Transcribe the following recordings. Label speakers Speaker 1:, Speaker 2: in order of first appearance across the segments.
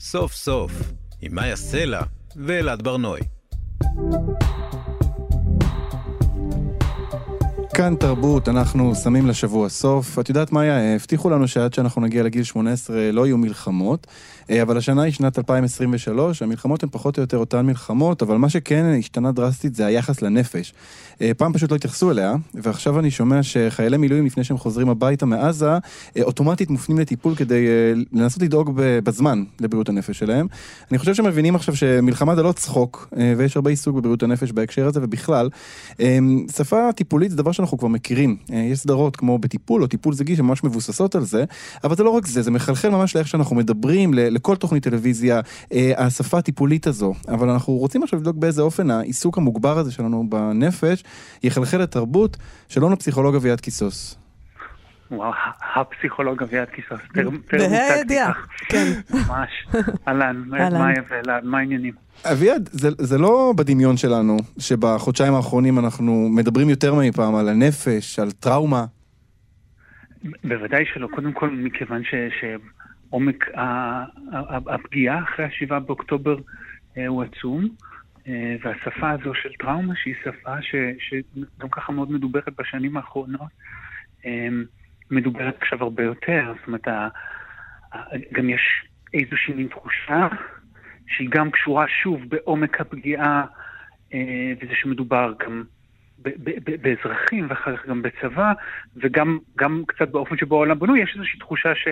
Speaker 1: סוף סוף, עם מאיה סלע ואלעד ברנועי.
Speaker 2: כאן תרבות, אנחנו שמים לשבוע סוף. את יודעת, מאיה, הבטיחו לנו שעד שאנחנו נגיע לגיל 18 לא יהיו מלחמות, אה, אבל השנה היא שנת 2023, המלחמות הן פחות או יותר אותן מלחמות, אבל מה שכן השתנה דרסטית זה היחס לנפש. אה, פעם פשוט לא התייחסו אליה, ועכשיו אני שומע שחיילי מילואים לפני שהם חוזרים הביתה מעזה, אה, אוטומטית מופנים לטיפול כדי לנסות לדאוג בזמן לבריאות הנפש שלהם. אני חושב שהם מבינים עכשיו שמלחמה זה לא צחוק, ויש הרבה עיסוק בבריאות הנפש בהקשר הזה, ובכלל, שפה טיפולית זה דבר שאנחנו כבר מכירים. יש סדרות כמו בטיפול או טיפול זוגי שממש מבוססות על זה, אבל זה לא רק זה, זה מחלחל ממש לאיך שאנחנו מדברים, לכל תוכנית טלוויזיה, אה, השפה הטיפולית הזו, אבל אנחנו רוצים עכשיו לבדוק באיזה אופן העיסוק המוגבר הזה שלנו בנפש יחלחל לתרבות. שלום לפסיכולוג אביעד קיסוס.
Speaker 3: וואו, הפסיכולוג אביעד קיסוס,
Speaker 4: בה"א הידיעה, כן.
Speaker 3: ממש, אהלן, מה העניינים?
Speaker 2: אביעד, זה, זה לא בדמיון שלנו, שבחודשיים האחרונים אנחנו מדברים יותר מאי פעם על הנפש, על טראומה.
Speaker 3: בוודאי שלא, קודם כל מכיוון ש... ש... עומק הפגיעה אחרי השבעה באוקטובר אה, הוא עצום, אה, והשפה הזו של טראומה, שהיא שפה שגם ככה מאוד מדוברת בשנים האחרונות, אה, מדוברת עכשיו הרבה יותר. זאת אומרת, גם יש איזושהי מין תחושה שהיא גם קשורה שוב בעומק הפגיעה, וזה שמדובר גם באזרחים ואחר כך גם בצבא, וגם קצת באופן שבו העולם בנוי, יש איזושהי תחושה ש...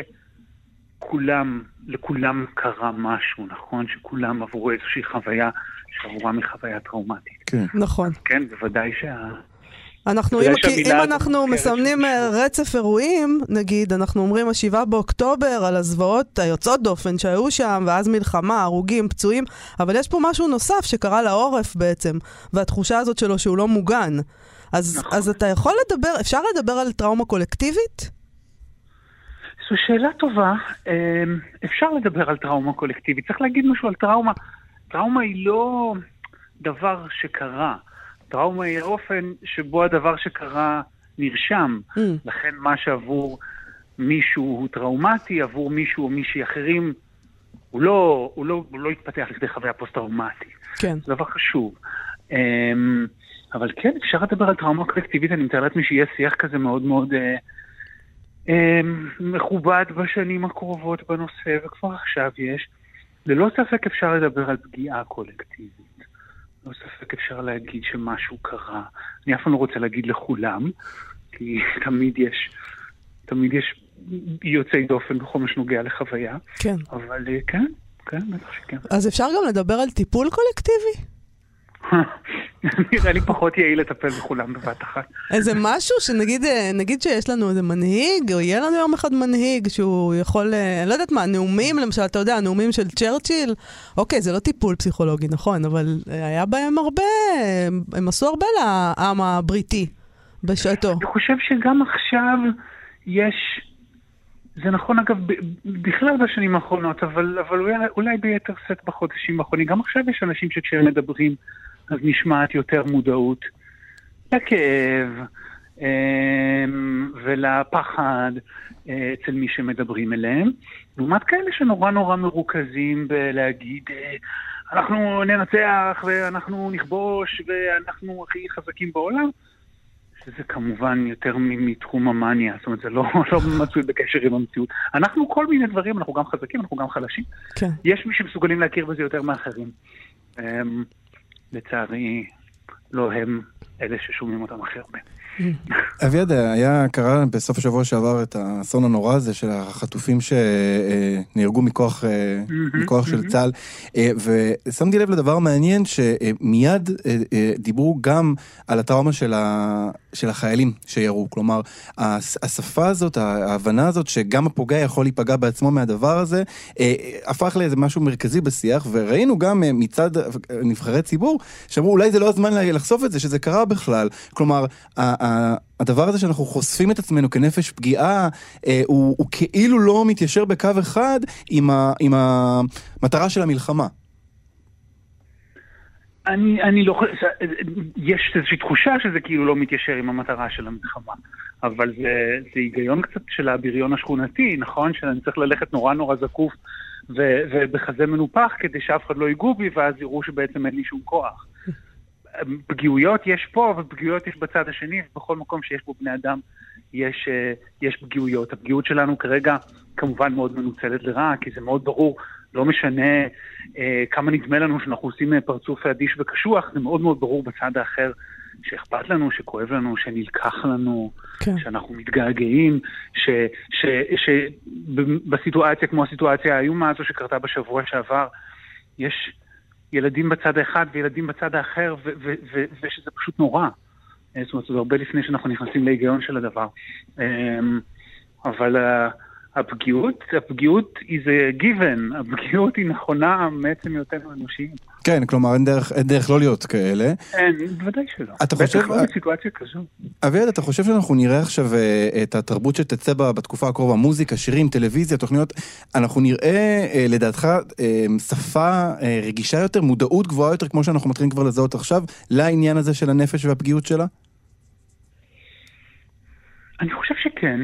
Speaker 3: כולם, לכולם קרה משהו, נכון? שכולם עברו איזושהי חוויה שעבורם היא חוויה טראומטית.
Speaker 2: כן.
Speaker 4: נכון.
Speaker 3: כן, בוודאי שה...
Speaker 4: אנחנו, אם, אם אנחנו מסמנים אה, רצף אירועים, נגיד, אנחנו אומרים השבעה באוקטובר על הזוועות היוצאות דופן שהיו שם, ואז מלחמה, הרוגים, פצועים, אבל יש פה משהו נוסף שקרה לעורף בעצם, והתחושה הזאת שלו שהוא לא מוגן. אז, נכון. אז אתה יכול לדבר, אפשר לדבר על טראומה קולקטיבית?
Speaker 3: זו שאלה טובה. אמ, אפשר לדבר על טראומה קולקטיבית. צריך להגיד משהו על טראומה. טראומה היא לא דבר שקרה. טראומה היא האופן שבו הדבר שקרה נרשם. Mm. לכן מה שעבור מישהו הוא טראומטי, עבור מישהו או מישהי אחרים, הוא לא, הוא לא, הוא לא התפתח לכדי חוויה פוסט-טראומטית.
Speaker 4: כן.
Speaker 3: זה דבר חשוב. אמ, אבל כן, אפשר לדבר על טראומה קולקטיבית, אני מתאר לעצמי שיהיה שיח כזה מאוד מאוד... Uh, אמ, מכובד בשנים הקרובות בנושא, וכבר עכשיו יש. ללא ספק אפשר לדבר על פגיעה קולקטיבית. ללא ספק אפשר להגיד שמשהו קרה. אני אף פעם לא רוצה להגיד לכולם, כי תמיד יש, תמיד יש יוצאי דופן בכל מה שנוגע לחוויה.
Speaker 4: כן.
Speaker 3: אבל אה, כן, כן, בטח שכן.
Speaker 4: אז אפשר גם לדבר על טיפול קולקטיבי?
Speaker 3: נראה לי פחות יעיל לטפל בכולם בבת אחת.
Speaker 4: איזה משהו שנגיד אה, נגיד שיש לנו איזה מנהיג, או יהיה לנו יום אחד מנהיג שהוא יכול, אה, אני לא יודעת מה, נאומים למשל, אתה יודע, נאומים של צ'רצ'יל, אוקיי, זה לא טיפול פסיכולוגי, נכון, אבל היה בהם הרבה, הם עשו הרבה לעם הבריטי בשעתו.
Speaker 3: אני חושב שגם עכשיו יש... זה נכון אגב בכלל בשנים האחרונות, אבל, אבל אולי, אולי ביתר שאת בחודשים האחרונים. גם עכשיו יש אנשים שכשהם מדברים אז נשמעת יותר מודעות לכאב אמ, ולפחד אה, אצל מי שמדברים אליהם, לעומת כאלה שנורא נורא מרוכזים בלהגיד אה, אנחנו ננצח ואנחנו נכבוש ואנחנו הכי חזקים בעולם. שזה כמובן יותר מתחום המאניה, זאת אומרת, זה לא, לא מצוי בקשר עם המציאות. אנחנו כל מיני דברים, אנחנו גם חזקים, אנחנו גם חלשים.
Speaker 4: כן.
Speaker 3: יש מי שמסוגלים להכיר בזה יותר מאחרים. אמ, לצערי, לא הם אלה ששומעים אותם הכי הרבה.
Speaker 2: אביעד, היה, קרה בסוף השבוע שעבר את האסון הנורא הזה של החטופים שנהרגו מכוח, מכוח של צה"ל, ושמתי לב לדבר מעניין שמיד דיברו גם על הטראומה של, ה, של החיילים שירו, כלומר, השפה הזאת, ההבנה הזאת שגם הפוגע יכול להיפגע בעצמו מהדבר הזה, הפך לאיזה משהו מרכזי בשיח, וראינו גם מצד נבחרי ציבור, שאמרו אולי זה לא הזמן לחשוף את זה, שזה קרה בכלל, כלומר, הדבר הזה שאנחנו חושפים את עצמנו כנפש פגיעה, אה, הוא, הוא כאילו לא מתיישר בקו אחד עם, ה, עם המטרה של המלחמה.
Speaker 3: אני, אני לא חושב, יש איזושהי תחושה שזה כאילו לא מתיישר עם המטרה של המלחמה, אבל זה, זה היגיון קצת של הבריון השכונתי, נכון? שאני צריך ללכת נורא נורא זקוף ו, ובחזה מנופח כדי שאף אחד לא ייגעו בי ואז יראו שבעצם אין לי שום כוח. פגיעויות יש פה ופגיעויות יש בצד השני, ובכל מקום שיש בו בני אדם יש, אה, יש פגיעויות. הפגיעות שלנו כרגע כמובן מאוד מנוצלת לרעה, כי זה מאוד ברור, לא משנה אה, כמה נדמה לנו שאנחנו עושים אה, פרצוף אדיש וקשוח, זה מאוד מאוד ברור בצד האחר שאכפת לנו, שכואב לנו, שנלקח לנו, כן. שאנחנו מתגעגעים, שבסיטואציה כמו הסיטואציה האיומה הזו שקרתה בשבוע שעבר, יש ילדים בצד האחד וילדים בצד האחר, ושזה פשוט נורא. אה, זאת אומרת, זה הרבה לפני שאנחנו נכנסים להיגיון של הדבר. אמ, אבל הפגיעות, הפגיעות היא זה given, הפגיעות היא נכונה מעצם היותנו אנושיים.
Speaker 2: כן, כלומר אין דרך, אין דרך לא להיות כאלה.
Speaker 3: אין, בוודאי שלא.
Speaker 2: אתה חושב...
Speaker 3: בטח לא בסיטואציה כזו.
Speaker 2: אביעד, אתה חושב שאנחנו נראה עכשיו אה, את התרבות שתצא בה בתקופה הקרובה, מוזיקה, שירים, טלוויזיה, תוכניות, אנחנו נראה, אה, לדעתך, אה, שפה רגישה יותר, מודעות גבוהה יותר, כמו שאנחנו מתחילים כבר לזהות עכשיו, לעניין הזה של הנפש והפגיעות שלה?
Speaker 3: אני חושב שכן.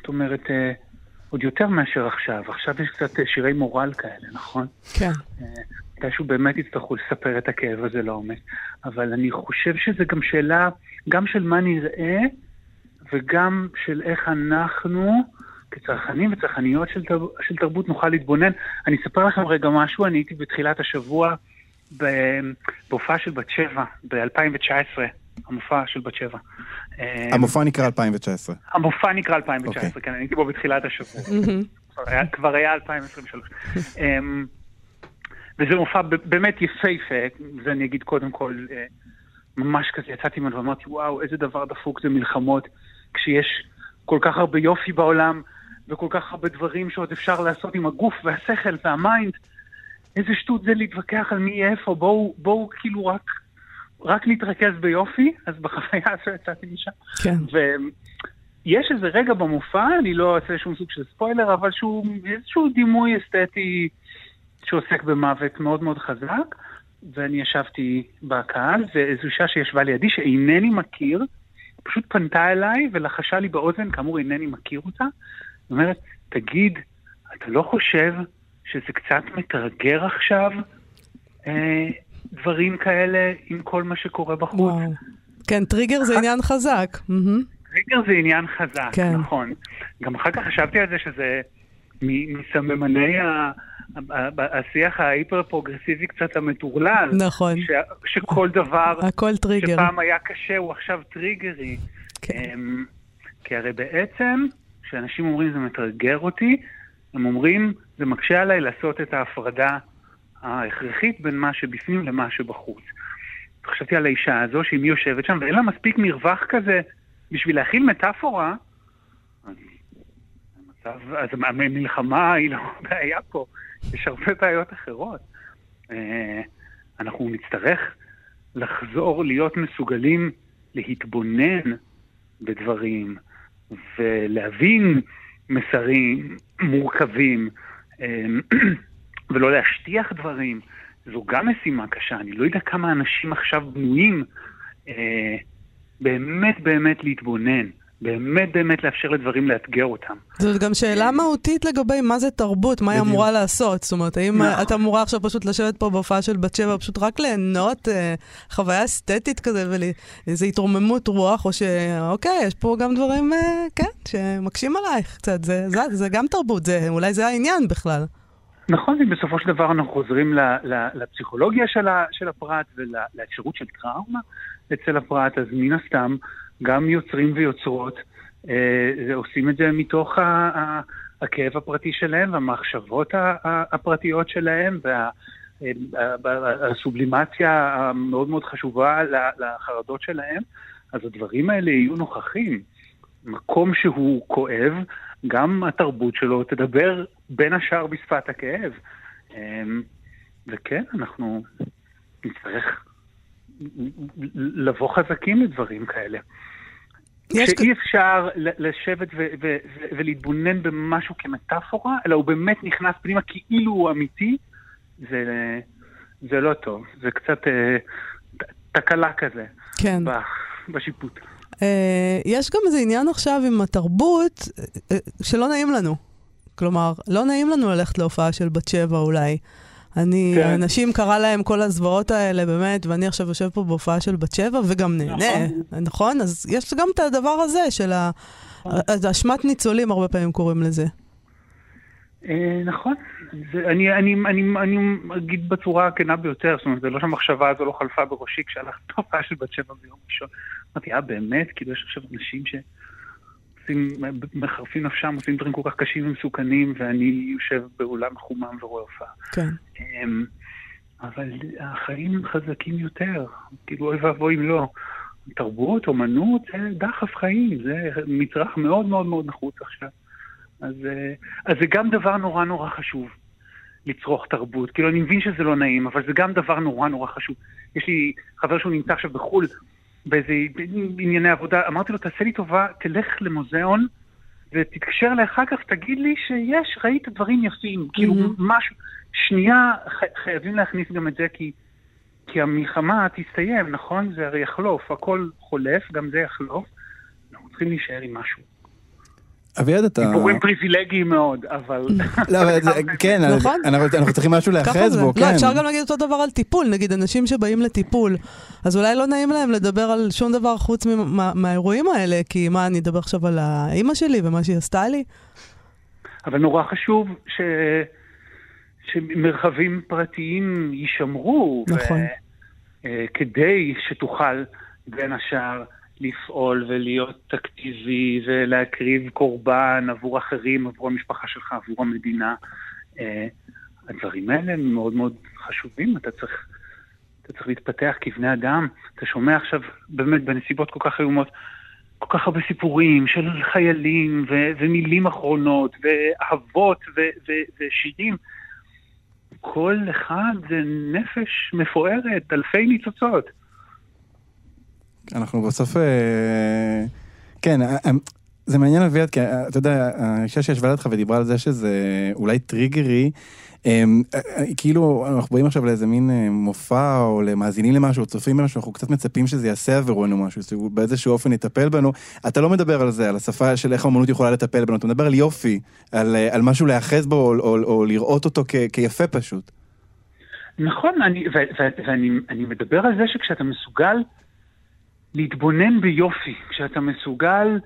Speaker 3: זאת אומרת... עוד יותר מאשר עכשיו. עכשיו יש קצת אה, שירי מורל כאלה, נכון?
Speaker 4: כן.
Speaker 3: אה, מתישהו באמת יצטרכו לספר את הכאב הזה לעומק. אבל אני חושב שזה גם שאלה, גם של מה נראה, וגם של איך אנחנו, כצרכנים וצרכניות של, תר... של תרבות, נוכל להתבונן. אני אספר לכם רגע משהו, אני הייתי בתחילת השבוע בהופעה של בת שבע, ב-2019. המופע של בת שבע.
Speaker 2: המופע נקרא 2019.
Speaker 3: המופע נקרא 2019, okay. אוקיי. כן, אני הייתי בו בתחילת השבוע. כבר היה 2023. אמ, וזה מופע באמת יפהפה, זה אני אגיד קודם כל, אה, ממש כזה יצאתי ממנו ואמרתי, וואו, איזה דבר דפוק זה מלחמות, כשיש כל כך הרבה יופי בעולם, וכל כך הרבה דברים שעוד אפשר לעשות עם הגוף והשכל וה mind. איזה שטות זה להתווכח על מי יהיה איפה, בואו, בואו כאילו רק רק להתרכז ביופי, אז בחוויה הזו יצאתי משם.
Speaker 4: כן.
Speaker 3: ויש איזה רגע במופע, אני לא אעשה שום סוג של ספוילר, אבל שהוא איזשהו דימוי אסתטי שעוסק במוות מאוד מאוד חזק, ואני ישבתי בקהל, ואיזו אישה שישבה לידי, שאינני מכיר, פשוט פנתה אליי ולחשה לי באוזן, כאמור אינני מכיר אותה, אומרת, תגיד, אתה לא חושב שזה קצת מתרגר עכשיו? דברים כאלה עם כל מה שקורה בחוץ. וואו.
Speaker 4: כן, טריגר זה עניין חזק.
Speaker 3: טריגר זה עניין חזק, כן. נכון. גם אחר כך חשבתי על זה שזה מסממני השיח ההיפר-פרוגרסיבי קצת המטורלל.
Speaker 4: נכון. ש,
Speaker 3: שכל דבר,
Speaker 4: הכל טריגר.
Speaker 3: שפעם היה קשה הוא עכשיו טריגרי. כן. אמ, כי הרי בעצם, כשאנשים אומרים זה מתרגר אותי, הם אומרים זה מקשה עליי לעשות את ההפרדה ההכרחית בין מה שבפנים למה שבחוץ. חשבתי על האישה הזו, שאם היא יושבת שם ואין לה מספיק מרווח כזה בשביל להכיל מטאפורה, המצב, אז המלחמה היא לא בעיה פה, יש הרבה בעיות אחרות. אה, אנחנו נצטרך לחזור להיות מסוגלים להתבונן בדברים ולהבין מסרים מורכבים. אה, ולא להשטיח דברים, זו גם משימה קשה. אני לא יודע כמה אנשים עכשיו בנויים אה, באמת באמת להתבונן. באמת באמת לאפשר לדברים לאתגר אותם.
Speaker 4: זאת גם שאלה מהותית לגבי מה זה תרבות, מה היא אמורה לעשות. זאת אומרת, האם נכון. את אמורה עכשיו פשוט לשבת פה בהופעה של בת שבע, פשוט רק ליהנות אה, חוויה אסתטית כזה ואיזו התרוממות רוח, או שאוקיי, יש פה גם דברים, אה, כן, שמקשים עלייך קצת. זה, זה, זה גם תרבות, זה, אולי זה העניין בכלל.
Speaker 3: נכון, ובסופו של דבר אנחנו חוזרים לפסיכולוגיה של, הפרט ולאפשרות של טראומה אצל הפרט, אז מן הסתם גם יוצרים ויוצרות אה, עושים את זה מתוך הכאב הפרטי שלהם והמחשבות הפרטיות שלהם והסובלימציה המאוד מאוד חשובה לחרדות שלהם, אז הדברים האלה יהיו נוכחים. מקום שהוא כואב, גם התרבות שלו תדבר בין השאר בשפת הכאב. אמ, וכן, אנחנו נצטרך לבוא חזקים לדברים כאלה. שאי אפשר לשבת ולהתבונן במשהו כמטאפורה, אלא הוא באמת נכנס פנימה כאילו הוא אמיתי, זה, זה לא טוב, זה קצת אה, תקלה כזה.
Speaker 4: כן.
Speaker 3: בשיפוט.
Speaker 4: אה, יש גם איזה עניין עכשיו עם התרבות אה, שלא נעים לנו. כלומר, לא נעים לנו ללכת להופעה של בת שבע אולי. אני, כן. אנשים קרא להם כל הזוועות האלה, באמת, ואני עכשיו יושב פה בהופעה של בת שבע וגם נהנה, נכון? נכון? אז יש גם את הדבר הזה של ה... אשמת ניצולים, הרבה פעמים קוראים לזה.
Speaker 3: אה, נכון. זה, אני, אני, אני, אני אגיד בצורה הכנה ביותר, זאת אומרת, זה לא שהמחשבה הזו לא חלפה בראשי כשהלכתי להופעה של בת שבע ביום ראשון. אמרתי, אה, באמת? כאילו, יש עכשיו אנשים ש... עושים, מחרפים נפשם, עושים דברים כל כך קשים ומסוכנים, ואני יושב באולם חומם ורואה הופעה.
Speaker 4: כן.
Speaker 3: אמ, אבל החיים חזקים יותר, כאילו אוי ואבוי אם לא. תרבות, אומנות, זה דחף חיים, זה מצרך מאוד מאוד מאוד נחוץ עכשיו. אז, אה, אז זה גם דבר נורא נורא חשוב, לצרוך תרבות. כאילו, אני מבין שזה לא נעים, אבל זה גם דבר נורא נורא חשוב. יש לי חבר שהוא נמצא עכשיו בחו"ל, באיזה ענייני עבודה, אמרתי לו, תעשה לי טובה, תלך למוזיאון ותתקשר אליי אחר כך, תגיד לי שיש, ראית דברים יפים, כאילו משהו. שנייה, חייבים להכניס גם את זה, כי, כי המלחמה תסתיים, נכון? זה הרי יחלוף, הכל חולף, גם זה יחלוף. אנחנו צריכים להישאר עם משהו.
Speaker 2: אביעד, אתה...
Speaker 3: דיבורים פריבילגיים מאוד, אבל...
Speaker 2: לא, אבל זה, כן, נכון? אנחנו צריכים משהו להאחז בו,
Speaker 4: לא,
Speaker 2: כן.
Speaker 4: לא, אפשר גם להגיד אותו דבר על טיפול, נגיד אנשים שבאים לטיפול, אז אולי לא נעים להם לדבר על שום דבר חוץ מהאירועים האלה, כי מה, אני אדבר עכשיו על האימא שלי ומה שהיא עשתה לי?
Speaker 3: אבל נורא חשוב ש... שמרחבים פרטיים יישמרו.
Speaker 4: נכון. ו...
Speaker 3: אה, כדי שתוכל, בין השאר, לפעול ולהיות אקטיבי ולהקריב קורבן עבור אחרים, עבור המשפחה שלך, עבור המדינה. אה, הדברים האלה מאוד מאוד חשובים, אתה צריך, אתה צריך להתפתח כבני אדם. אתה שומע עכשיו, באמת, בנסיבות כל כך איומות, כל כך הרבה סיפורים של חיילים ו- ומילים אחרונות ואהבות ו- ו- ושירים. כל אחד זה נפש מפוארת, אלפי ניצוצות.
Speaker 2: אנחנו בסוף... אה, כן, אה, אה, זה מעניין אביעד, כי אתה יודע, האישה שישבה לידך ודיברה על זה שזה אולי טריגרי, כאילו אנחנו באים עכשיו לאיזה מין מופע או למאזינים למשהו, צופים במשהו, אנחנו קצת מצפים שזה יעשה עבורנו משהו, באיזשהו אופן יטפל בנו. אתה לא מדבר על זה, על השפה של איך האמנות יכולה לטפל בנו, אתה מדבר על יופי, על, על משהו להיאחז בו או, או, או לראות אותו כ, כיפה פשוט.
Speaker 3: נכון, אני, ואני מדבר על זה שכשאתה מסוגל להתבונן ביופי, כשאתה מסוגל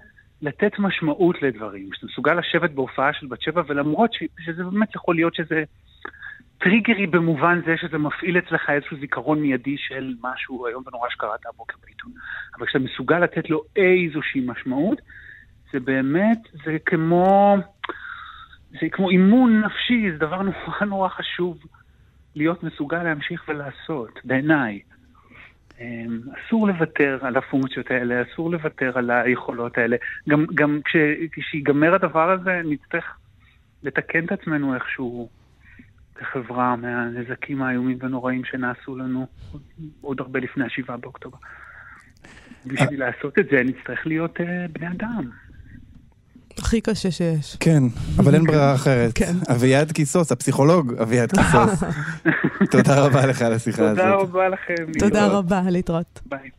Speaker 3: לתת משמעות לדברים, כשאתה מסוגל לשבת בהופעה של בת שבע, ולמרות ש, שזה באמת יכול להיות שזה טריגרי במובן זה שזה מפעיל אצלך איזשהו זיכרון מיידי של משהו היום ונורא שקראת הבוקר בעיתון, אבל כשאתה מסוגל לתת לו איזושהי משמעות, זה באמת, זה כמו, זה כמו אימון נפשי, זה דבר נורא נורא חשוב להיות מסוגל להמשיך ולעשות, בעיניי. אמ, אסור לוותר על הפונקציות האלה, אסור לוותר על היכולות האלה. גם, גם כש, כשיגמר הדבר הזה, נצטרך לתקן את עצמנו איכשהו כחברה מהנזקים האיומים ונוראים שנעשו לנו עוד הרבה לפני השבעה באוקטובר. בשביל לעשות את זה נצטרך להיות uh, בני אדם.
Speaker 4: הכי קשה שיש.
Speaker 2: כן, אבל אין ברירה אחרת. כן. אביעד קיסוס, הפסיכולוג אביעד קיסוס. תודה רבה לך על השיחה הזאת.
Speaker 3: תודה רבה לכם.
Speaker 4: תודה רבה, להתראות.
Speaker 3: ביי.